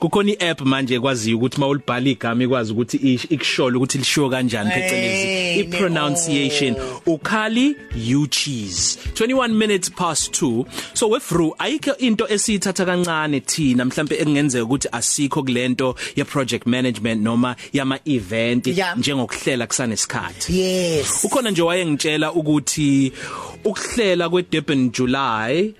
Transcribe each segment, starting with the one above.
kukhona iapp manje ekwaziyo ukuthi mawulibhala igama ikwazi ukuthi ikushola ukuthi lishiwo kanjani phecelezi ipronunciation. Ukhali you cheese 21 minutes past 2 so wefru ayikho into esiyithatha kancane thina mhlambe ekungenzeka ukuthi asikho kulento ye project management noma yama event Yeah. njengokuhlela kusanesikhathi. Yes. Ukhona nje wayengitshela ukuthi ukuhlela kweDurban July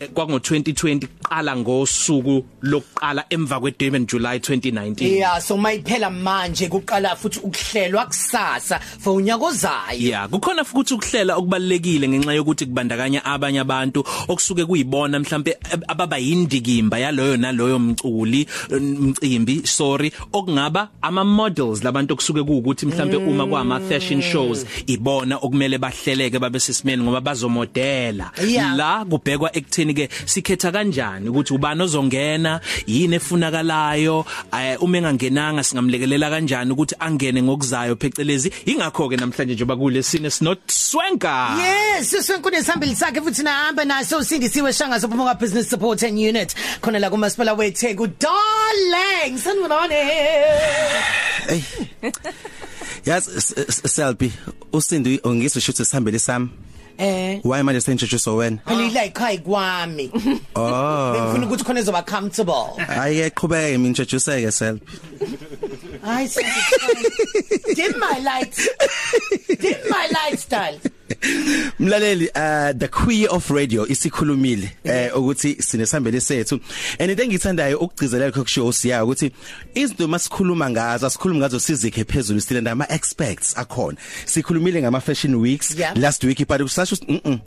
eh, kwango 2020 qala ngosuku lokuqala emva kweDurban July 2019 yeah so mayiphela manje kuqala futhi ukuhlelwa kusasa for unyaka ozayo. Yeah, kukhona futhi ukuhlela okubalekile ngenxa yokuthi kubandakanya abanye abantu okusuke kuyibona mhlambe ab- ababa yindikimba yaloyo naloyo mculi mcimbi sorry okungaba ama models labantu okusuke kuukuthi mhlambe uma kwama fashion shows ibona okumele bahleleke babe sesimeni ngoba bazomodela. Yeah. la kubhekwa ekutheni ke sikhetha kanjani? Ukuthi ubani ozongena yini efunakalayo eh, uma engangenanga singamlekelela kanjani ukuthi angene ngokuzayo phecelezi. Ingakho ke namhlanje njengoba kulesine sinot swenka Yes, sisinkuni sihambile sakhe futhi nahamba naso sindisiwe shanga sophuma business support and unit. Khona la kumasipala weTheku darling sanibonani yazi S- S- Selby usindi ongizwe shuthi sihambele sami? Eh. Why manje sentshutsho wena phela ila ekhaya kwami oh. Bengifuna ukuthi khona ezoba comfortable. Ayike qhubeke mina introduce ke Selby hayi dim my lights. Dim my darling. Mlaleli uh the queen of radio isikhulumile eh ukuthi sinesihambele sethu. And into engithandayo ukugcizelela lokho kusho siya ukuthi izinto masikhuluma ngazo asikhulumi ngazo sizikhe phezulu silenda ama experts akhona. Sikhulumile ngama fashion weeks. Yeah. last week but kusasho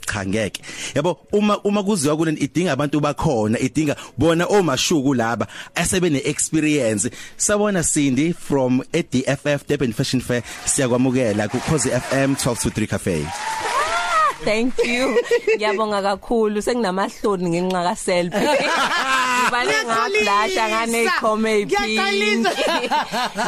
cha ngeke. Yabo uma uma kuziwa kule idinga abantu bakhona idinga bona omashuku laba asebene experience sabona Cindy from ADFF Durban Fashion Fair siyakwamukela ku Khosi FM 12 to 3 cafe. Thank you. Ngiyabonga kakhulu senginamahloni ngenxa ka selfie. Ngibale ngablasha ngane. Ngiyaqalisa.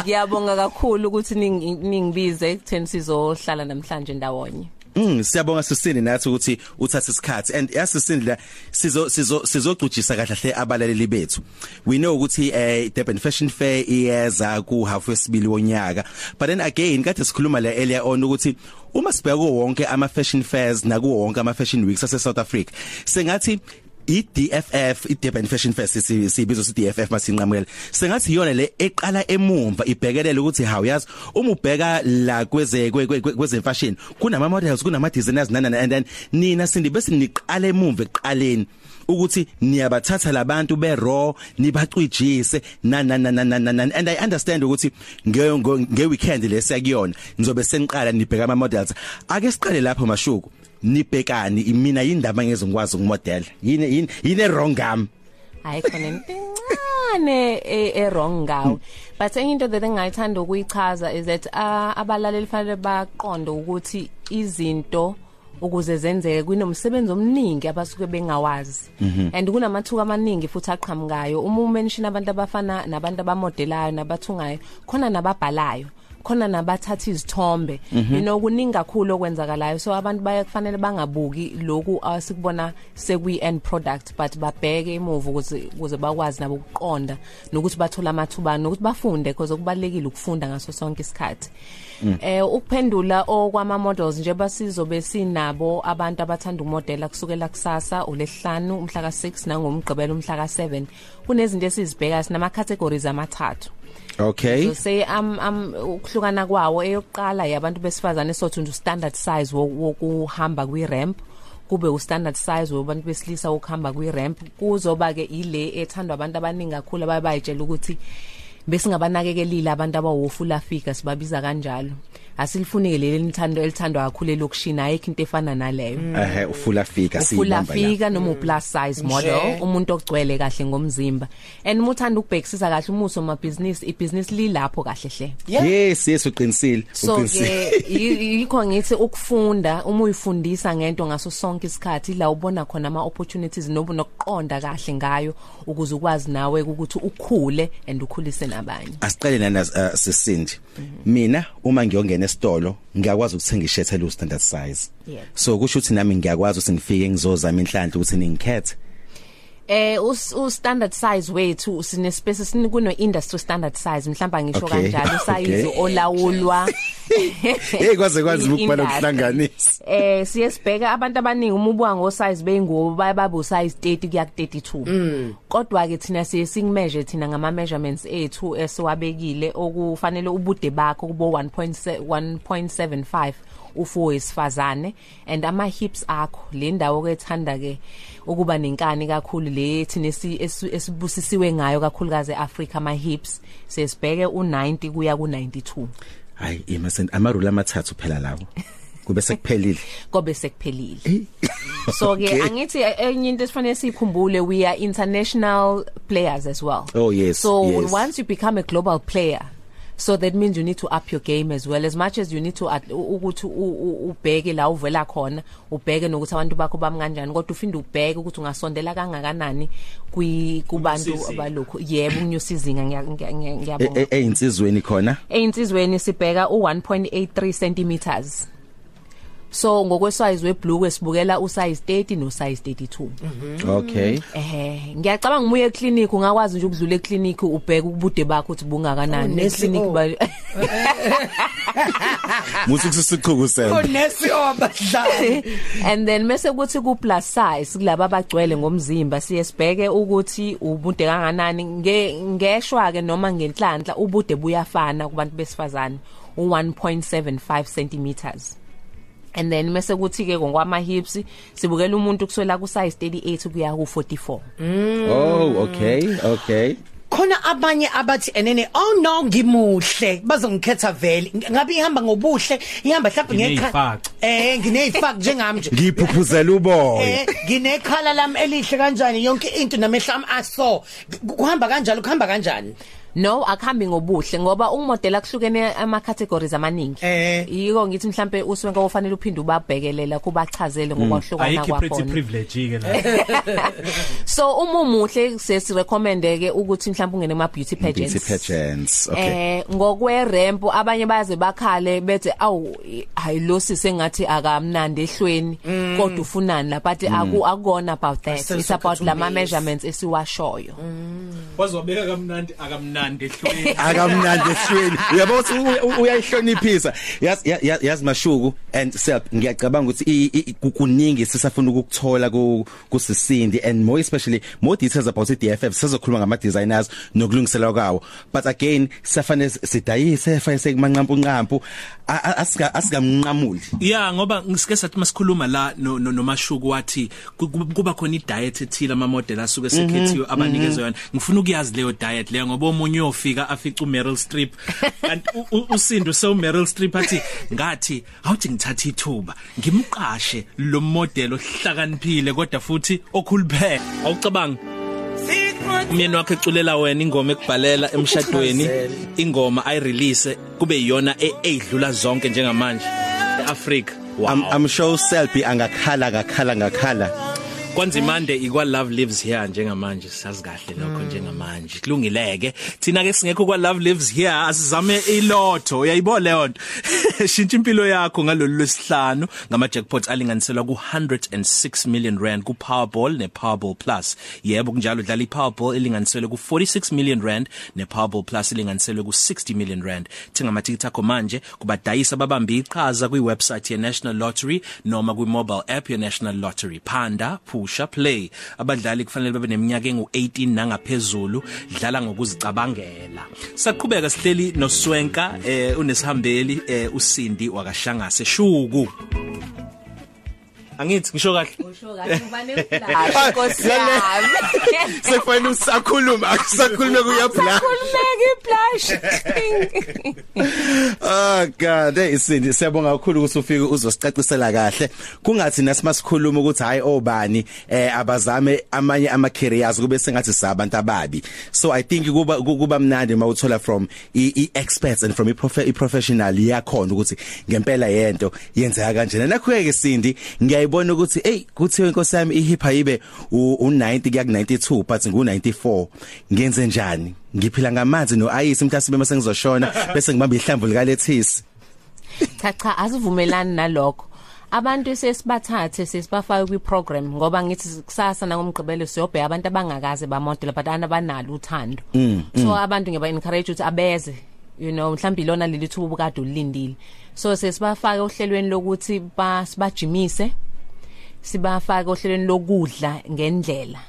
Ngiyabonga kakhulu ukuthi ningi- ningibize ekutheni sizohlala namhlanje ndawonye. Mm siyabonga sisini nathi ukuthi uthathe isikhathi. And yasisini la sizo sizo sizogcujisa kahle hle abalaleli bethu. We know ukuthi eh Durban Fashion Fair iyeza ku half wesibili wonyaka. But then again kade sikhuluma la earlier on ukuthi uma sibheka wonke ama fashion fairs nakuwo wonke ama fashion weeks ase South Africa sengathi iDFF iDurban Fashion Fest si- sibizo siDFF masinqamukela sengathi iyona le eqala emumva ibhekelele ukuthi hawu yazi uma ubheka la kweze kwe- kwe- kweze fashion kunama models kunama designers nana and then nina sindi bese niqale emumva eqaleni. Ukuthi niyabathatha labantu be raw nibacwijise na na na na and i understand ukuthi nge nge- weekend lesiyakuyona nizobe seniqala nibheka ama models ake siqale lapho mashuku nibhekani mina indaba ngeze ngikwazi ukumodela yini yini yini wrong gam Hayi khona into encane e e wrong ngawo. But enye into that engayithanda ukuyichaza is that ah, abalaleli fanele baqonde ukuthi izinto ukuze zenzeke kunomsebenzi omningi abasuke bengawazi. And kunamathuka amaningi futhi aqhamukayo. Uma umention abantu abafana nabantu abamodelayo nabathungayo khona nababhalayo. Khona nabathatha izithombe. You know kuningi kakhulu okwenzakalayo. So abantu bayakufanele bangabuki lokhu asikubona sekwi end product but babheke emuva ukuze ukuze bakwazi nabo ukuqonda nokuthi bathola amathuba nokuthi bafunde because okubalekile ukufunda ngaso sonke isikhathi. Eh ukuphendula okwama models nje basizobe sinabo abantu abathanda umodela kusukela kusasa ulesihlanu umhla ka6 nangomgqibelo umhla ka7 kunezinto esizibheka sinama categories amathathu. Okay. Say am am ukuhlukana kwawo eyokuqala yabantu besifazane sothi nje standard size wo- wokuhamba kwi ramp kube u standard size wobantu besilisa ukuhamba kwi ramp kuzoba ke ile ethandwa abantu abaningi kakhulu ababayitshela ukuthi besingabanakekelile abantu abawofula figure sibabiza kanjalo. Asilifunike leli lithando elithandwa kakhulu elokushina ayikho into efana naleyo. Ehe ufula fika ufula siyibamba la. fika noma uplus size model umuntu ogcwele kahle ngomzimba. And muthanda ukubhekisisa kahle umuso mabhizinisi ibhizinisi lilapho kahle hle. Yes yes uqinisile so uqinisile. ke yi- yikho ngithi ukufunda uma uyifundisa ngento ngaso sonke isikhathi la ubona khona ama opportunities nobu nokuqonda kahle ngayo ukuze ukwazi nawe ukuthi ukhule and ukhulise nabanye. Asiqale nana uh, sisindi mina uma ngiyongena esitolo ngiyakwazi ukuthenga ishirt elu standard size Yeah. so kusho ukuthi nami ngiyakwazi ukuthi ngifike ngizozama inhlanhla ukuthi ningikhethe Eh us us standard size wethu sine space sinikuno industry standard size mhlawumbe ngisho Okay, kanjalo. Size okay. olawulwa. Hey kwaze kwazi ukubhala ukuhlanganisa. Eh siye sibheka abantu abaningi uma ubuka ngo size beyingubo bayababu size 30 kuya ku 32 kodwa ke thina siye singmeasure thina ngama measurements ethu esiwabekile okufanele ubude bakho kubo 1.1.75 ufu wesifazane and ama hips akho le ndawo kwethanda ke ukuba nenkani kakhulu le thina esi- esi- esibusisiwe ngayo kakhulukazi eAfrica ama hips. Sesibheke u90 kuya ku92 hayi imasent amarule amathathu phela lawo kube sekuphelile. Kobe sekuphelile. So ke Okay. angithi eh, enye into esifanele sikhumbule we are international players as well. Oh, yes, so yes. once you become a global player so that means you need to up your game as well. As much as you need to ukuthi ubheke la uvela khona ubheke nokuthi abantu bakho bami kanjani kodwa ufinde ubheke ukuthi ungasondela kangakanani kwi kubantu abalokho yebo ngiya- ngiya- ngiyabonga. Einsizweni khona? Einsizweni sibheka u1.83 centimeters. So ngokwesize webhlukwe sibukela usize 30 no size 32 okay. Ehe. Ngiyacabanga umuye eclinic ungakwazi nje ukudlula eclinic ubheke ubude bakho ukuthi bungakanani. Oh, nesi- eclinic oh. ba musu kusisichuku sena Onesi obadlali. and then mase kuthi ku plus size kulabo abagcwele ngomzimba siye sibheke ukuthi ubude kanganani nge ngeshwa ke noma ngenhlanhla ubude buyafana kubantu besifazane u1.75 centimeters. And then mase kuthi ke ngokwama hips sibukela umuntu kuswela ku size 38 kuya ku 44 oh okay okay. Khona abanye abathi enene oh no ngimuhle. Bazongikhetha vele. Ngabe ihamba ngobuhle? Ihamba mhlawumbe ngekha Nginey'faca. eh ngineyifak njengami nje. Ngiphuphuzela uboya. Eh nginekhala lami elihle kanjani? Yonke into namehla ami aso. Kuhamba kanjalo kuhamba kanjani? No akuhambi ngobuhle ngoba umodela kuhlukene ama categories amaningi. Eh. yiko ngithi mhlambe uSwenka ufanele uphinde ubabhekelela kubachazele ngokuhlukana ayikho pretty kwakhona privilege ke la. So uma umuhle sesi recommend ke ukuthi mhlawumbe ungene ema beauty beauty pageants. pageants okay. Eh ngokwe ramp abanye baze bakhale bethe awu hayilo sengathi akamnandi ehlweni. Kodwa ufunani la? But aku akona about that. Asenza it's about lama ukukhuthumeza. measurements esiwashoyo. Wazobeka kamnandi akamnandi. Ehlweni akamnandi ehlweni uyabona ukuthi u- u- uyayihloniphisa. Yazi ya- ya- yazi mashuku and self ngiyacabanga ukuthi i- i- ku- kuningi sisafuna ukukuthola ku kusisindi and more especially more details about iDFF sizokhuluma ngama designers nokulungiselwa kwawo. But again safane sidayise fayise kumanqampu nqampu a- a- asika asikamnqamuli. Yeah ngoba ngisike sathi masikhuluma la no- no- nomashuku wathi ku- ku- kuba khona i diet ethile ama model asuke sekhethiwe abanikezwe yona. Ngifuna ukuyazi leyo diet leyo ngoba omunye uyofika afica uMeryl Streep. Kanti u- u- usindo se uMeryl Streep athi ngathi awuthi ngithatha ithuba ngimqashe lo model ohlakaniphile kodwa futhi okhuluphele. Awucabanga? Umyeni wakhe eculela wena ingoma ekubhalela emshadweni ingoma ayirelease kube iyona e- eyidlula zonke njengamanje eAfrica wow I'm, I'm sure Selby angakhala ngakhala ngakhala kwanzimande ikwa love lives here njengamanje sazi kahle lokho njengamanje. Kulungileke thina ke singekho kwa love lives here asizame ilotho. Uyayibona leyo nto? Shintsha impilo yakho ngalolu lwesihlanu. Ngama jackpots alinganiselwa ku 106 million rand ku Powerball ne Powerball Plus. Yebo kunjalo dlala i Powerball elinganiselwe ku 46 million rand ne Powerball Plus elinganiselwe ku 60 million rand. Thenga amatikiti akho manje kubadayisa babambe iqhaza kwi website ye National Lottery noma kwi mobile app ye National Lottery. Phanda pusha play. Abadlali kufanele babe neminyaka engu18 nangaphezulu dlala ngokuzicabangela. Saqhubeka sihleli noSwenka eh unesihambeli eh uSindi wakashangase shuku angithi ngisho kahle? Usho kahle ubane uplash nkosiyami sekufanele usakhuluma akusakhulume kuyabla. Khulumeka iplash Oh god hey isindi siyabonga kakhulu ukuthi ufike uzosicacisela kahle. Kungathi nasimasikhuluma ukuthi hayi obani eh abazame amanye ama careers kube sengathi sabantu ababi. So i think kuba kuba mnandi mawuthola from i, experts and from i, prof, i professional yakhona ukuthi ngempela yento yenzeka kanjena. Nakho ke sindi ngiyayibona ukuthi hey kuthiwe inkosi yami ihipha ibe u90 kuya ku 92 but ngu 94 ngenze njani? Ngiphila ngamanzi noayisi mhlawumbe mase ngizoshona bese ngibamba ihlamvu lika lethisi cha cha asivumelani nalokho. Abantu sesibathathe sesibafaka kwi program ngoba ngithi kusasa nangomgqibelo siyobheka abantu abangakaze ba model but abanalo uthando. So abantu ngeba encourage ukuthi abeze you know mhlawumbe ilona leli thuba ubukade ulindile. So sesibafaka ohlelweni lokuthi basibajimise sibafaka ohlelweni lokudla ngendlela.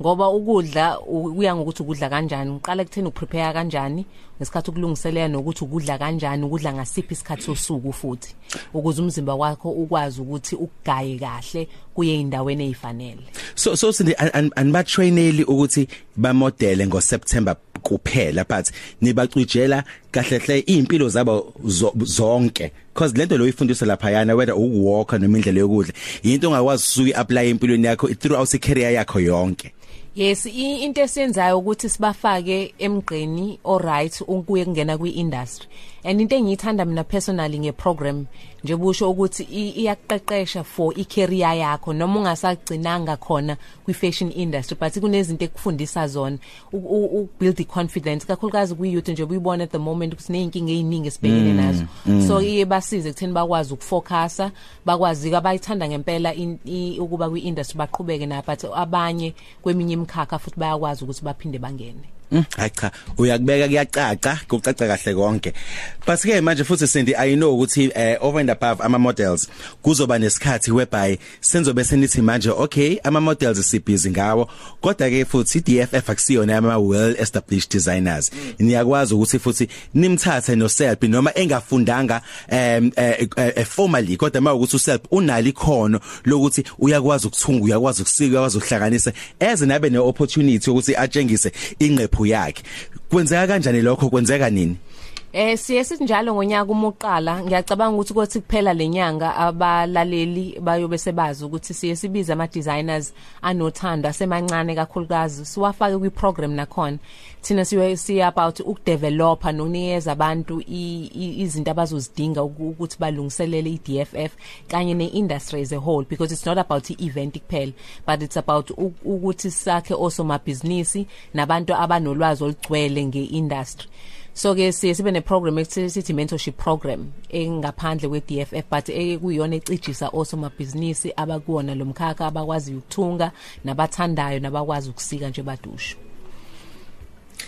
Ngoba ukudla uya ngokuthi ukudla kanjani uqala kutheni uprepare kanjani ngesikhathi ukulungiselela nokuthi ukudla kanjani ukudla ngasiphi isikhathi sosuku futhi ukuze umzimba wakho ukwazi ukuthi ukugaye kahle kuye indaweni ezifanele so so sindi aniba traineli ukuthi ba model ngo September kuphela but nibacijela kahle hle impilo zabo zonke. Because lento lo ifundisa lapha yana whether ukuwalka noma indlela yokudla into ongakwazi usuku apply empilweni yakho throughout i career yakho yonke. Yes into esiyenzayo ukuthi sibafake emgqeni alright ukuye kungena kwi-industry. And into engiyithanda mina personally ngeprogram nje busho ukuthi iyaqeqesha for i-career yakho noma ungasagcinanga khona kwi-fashion industry but kunezinto ekufundisa zona ukubuild i-confidence kakhulukazi kwi-youth nje uyibona at the moment ukuthi neyinkinga eziningi esibhekene nazo. so iye basize kutheni bakwazi ukufocusa bakwazi abayithanda ngempela ukuba kwi-industry baqhubeke na but abanye kweminye imkhakha futhi bayakwazi ukuthi baphinde bangene. Hayi cha uyakubeka kuyacaca kucaca kahle konke. But ke manje futhi Cindy i know ukuthi uh, over and above ama models kuzoba nesikhathi whereby senzobe senithi manje okay ama models sibhizi ngawo kodwa ke futhi DFF akusiyona ama well established designers. Niyakwazi ukuthi futhi nimthathe no self noma engafundanga um uh, formally kodwa mawukuthi uself unali ikhono lokuthi uyakwazi ukuthunga uyakwazi ukusika uyakwazi ukuhlanganisa eze nabe ne opportunity ukuthi atshengise ingqephu yakhe. Kwenzeka kanjani lokho? Kwenzeka nini? Eh siye sinjalo ngonyaka umuqala ngiyacabanga ukuthi kothi kuphela lenyanga abalaleli bayobe sebazi ukuthi siye sibiza ama designers anothando asemancane kakhulukazi. Siwafake kwi program nakhona. Thina siwe siya about ukudevelopa nokunikeza abantu izinto abazozidinga ukuthi balungiselele iDFF kanye neindustry as a whole because it's not about ievent kuphela but it's about ukuthi sakhe also mabhizinisi nabantu abanolwazi olugcwele ngeindustry. So ke siye sibe ne program ethi mentorship program engaphandle kwe DFF but ekuyiyona ecijisa osomabhizinisi abakuona lomkhakha abakwazi ukuthunga nabathandayo nabakwazi ukusika nje badusha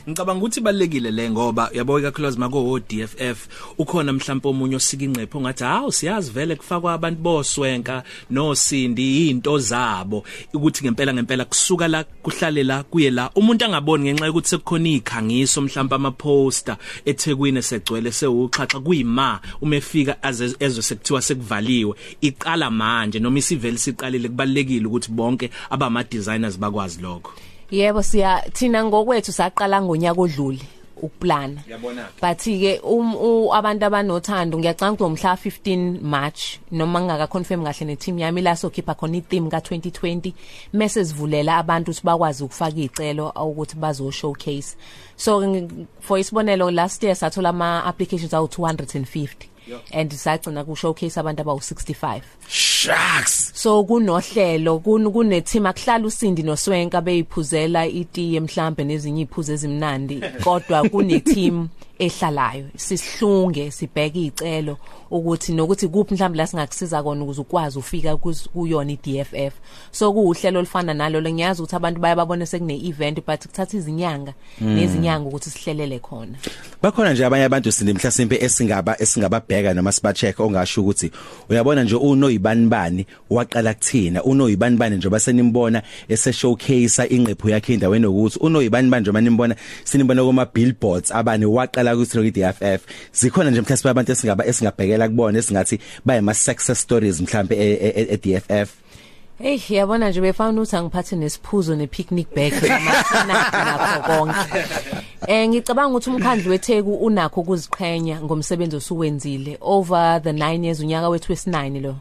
Ngicabanga ukuthi balekile le ngoba yabo ikakhulukazi mako DFF ukhona mhlawumbe omunye osika ingcepho ngathi hawu siyazi vele kufakwa abantu boswenka nosindi into zabo. Ukuthi ngempela ngempela kusuka la kuhlale la kuye la. Umuntu angaboni ngenxa yokuthi sekukhona ikhangiso mhlawumbe ama poster eThekwini segcwele sewuxhaxa kuyima uma efika ezwe sekuthiwa sekuvaliwe. Iqala manje noma isivele siqalile kubalekile ukuthi bonke abama designers bakwazi lokho. Yebo siya thina ngokwethu saqala ngonyaka odlule ukuplana. Yabona but ke um abantu abanothando ngiyacanga ukuthi umhla 15 March noma ngaka confirm kahle ne team yami la sokhipha khona i theme ka 2020 mase sivulela abantu ukuthi bakwazi ukufaka izicelo ukuthi bazo showcase so for isibonelo last year sathola ama applications awu 250 and sagcina ku showcase abantu abawu 65 shucks! So kunohlelo kune team akuhlala usindi noswenka beyiphuzela itiye mhlambe nezinye iphuze ezimnandi kodwa kune team ehlalayo sisihlunge sibheke izicelo ukuthi nokuthi kuphi mhlawumbe la singakusiza kona ukuze ukwazi ufika kuyona iDFF so kuuhlelo olufana nalo ngiyazi ukuthi abantu bayababona sekune event but kuthatha izinyanga nezinyanga ukuthi sihlelele khona. Bakhona nje abanye abantu sindi mhlasimpe esingaba esingababheka noma sibacheck ongasho ukuthi uyabona nje unoyibani bani waqala kuthina unoyibani bani nje basenimbona ese showcase ingqephu yakhe endaweni ukuthi unoyibani bani nje manimbona sinimbona kuma billboards abani waqala ku DFF zikhona nje mhlawumbe abantu esingaba esingabhekela kubona esingathi bayema success stories mhlawumbe e DFF Hey yabona nje befana ukuthi angiphathe nesiphuzo ne picnic bag nakho konke. Eh ngicabanga ukuthi umkhandlu weTheku unakho ukuziqhenya ngomsebenzi osuwenzile over the 9 years unyaka wethu wesi9 lo.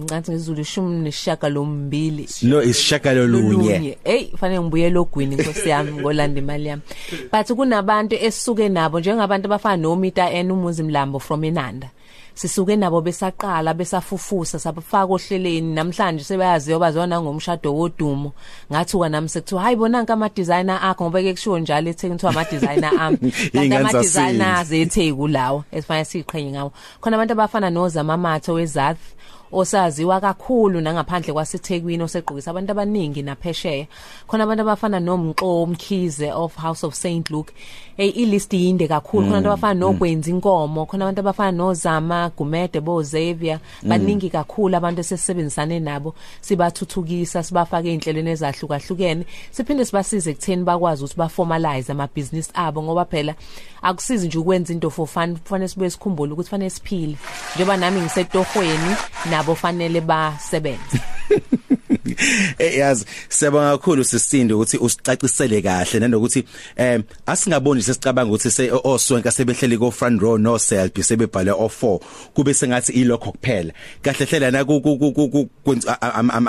Ngicanti ngizulu ishumi neshaka lombili no isishaka lolunye. Hey fanele ngibuyele ogwini inkosi yami ngolanda imali yami. But kunabantu esisuke nabo njengabantu abafana nomita en umuzi mlambo from enanda sisuke nabo besaqala besafufusa sabafaka ohleleni namhlanje sebayaziyo bazona ngomshado wodumo. Ngathi wa nami sekuthiwa hayi bona nka ama designer akho ngoba ke kushiwo njalo eThekwini kuthiwa ama designer ami ama designers eTheku lawo esifanele siqhenye ngawo. Khona abantu abafana nozama matho wezath osaziwa kakhulu nangaphandle kwaseThekwini oseqhubisa abantu abaningi naphesheya. Khona abantu abafana nomxo Mkhize of House of St Luke. Hey ilist inde kakhulu. Khona abantu abafana nokwenza inkomo khona abantu abafana nozama Gumede bo Xavier baningi kakhulu abantu esesebenzisane nabo. Sibathuthukisa sibafaka einhlelweni ezahlukahlukene. Siphinde sibasize ekutheni bakwazi ukuthi ba formalize ama business abo ngoba phela akusizi nje ukwenza into for fun. Kufanele sibe sikhumbule ukuthi fanele siphile. Njengoba nami ngisetohweni nabo fanele basebenze. Eh yazi siyabonga kakhulu sisinde ukuthi usicacisele kahle nanokuthi em asingaboni sesicabanga ukuthi se oswenka sebehleli ko front row no selfie sebebhale o4 kube sengathi ilokho kuphela. Kahle hlela na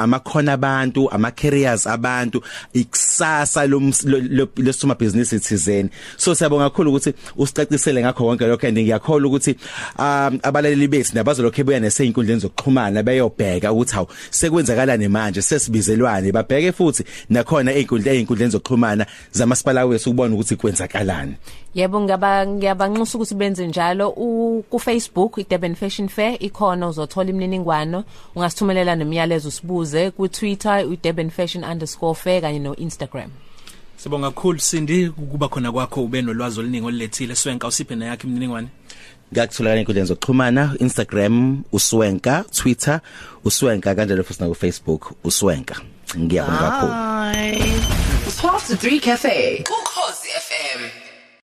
amakhona abantu ama careers abantu ikusasa lomsoma business ithizeni so siyabonga kakhulu ukuthi usicacisele ngakho konke lokho and ngiyakholwa ukuthi um abalaleli bethu nabazolokho ebuya nesey'inkundleni zokuxhumana beyobheka ukuthi hawu sekwenzakalani manje sesibizelwane. Babheke futhi nakhona einkundleni einkundleni zokuxhumana zamasipala wethu ukubona ukuthi kwenzakalani. Yebo ngaba ngiyabanxusa ukuthi benze njalo. Ku Facebook iDurban Fashion Fair ikhona uzothola imininingwano ungasithumelela nomyalezo usibuze ku Twitter iDurban Fashion_fair kanye no Instagram Sibonga kakhulu Sindi ukuba khona kwakho ube nolwazi oluningi olulethile. Swenka usiphe na yakhe imininingwane. Ngakutholakala einkundleni zokuxhumana Instagram uswenka Twitter uswenka kanjalo futhi na ku Facebook uswenka ngiyabonga kakhulu Bye. Past 3 Cafe. Ukhosi FM.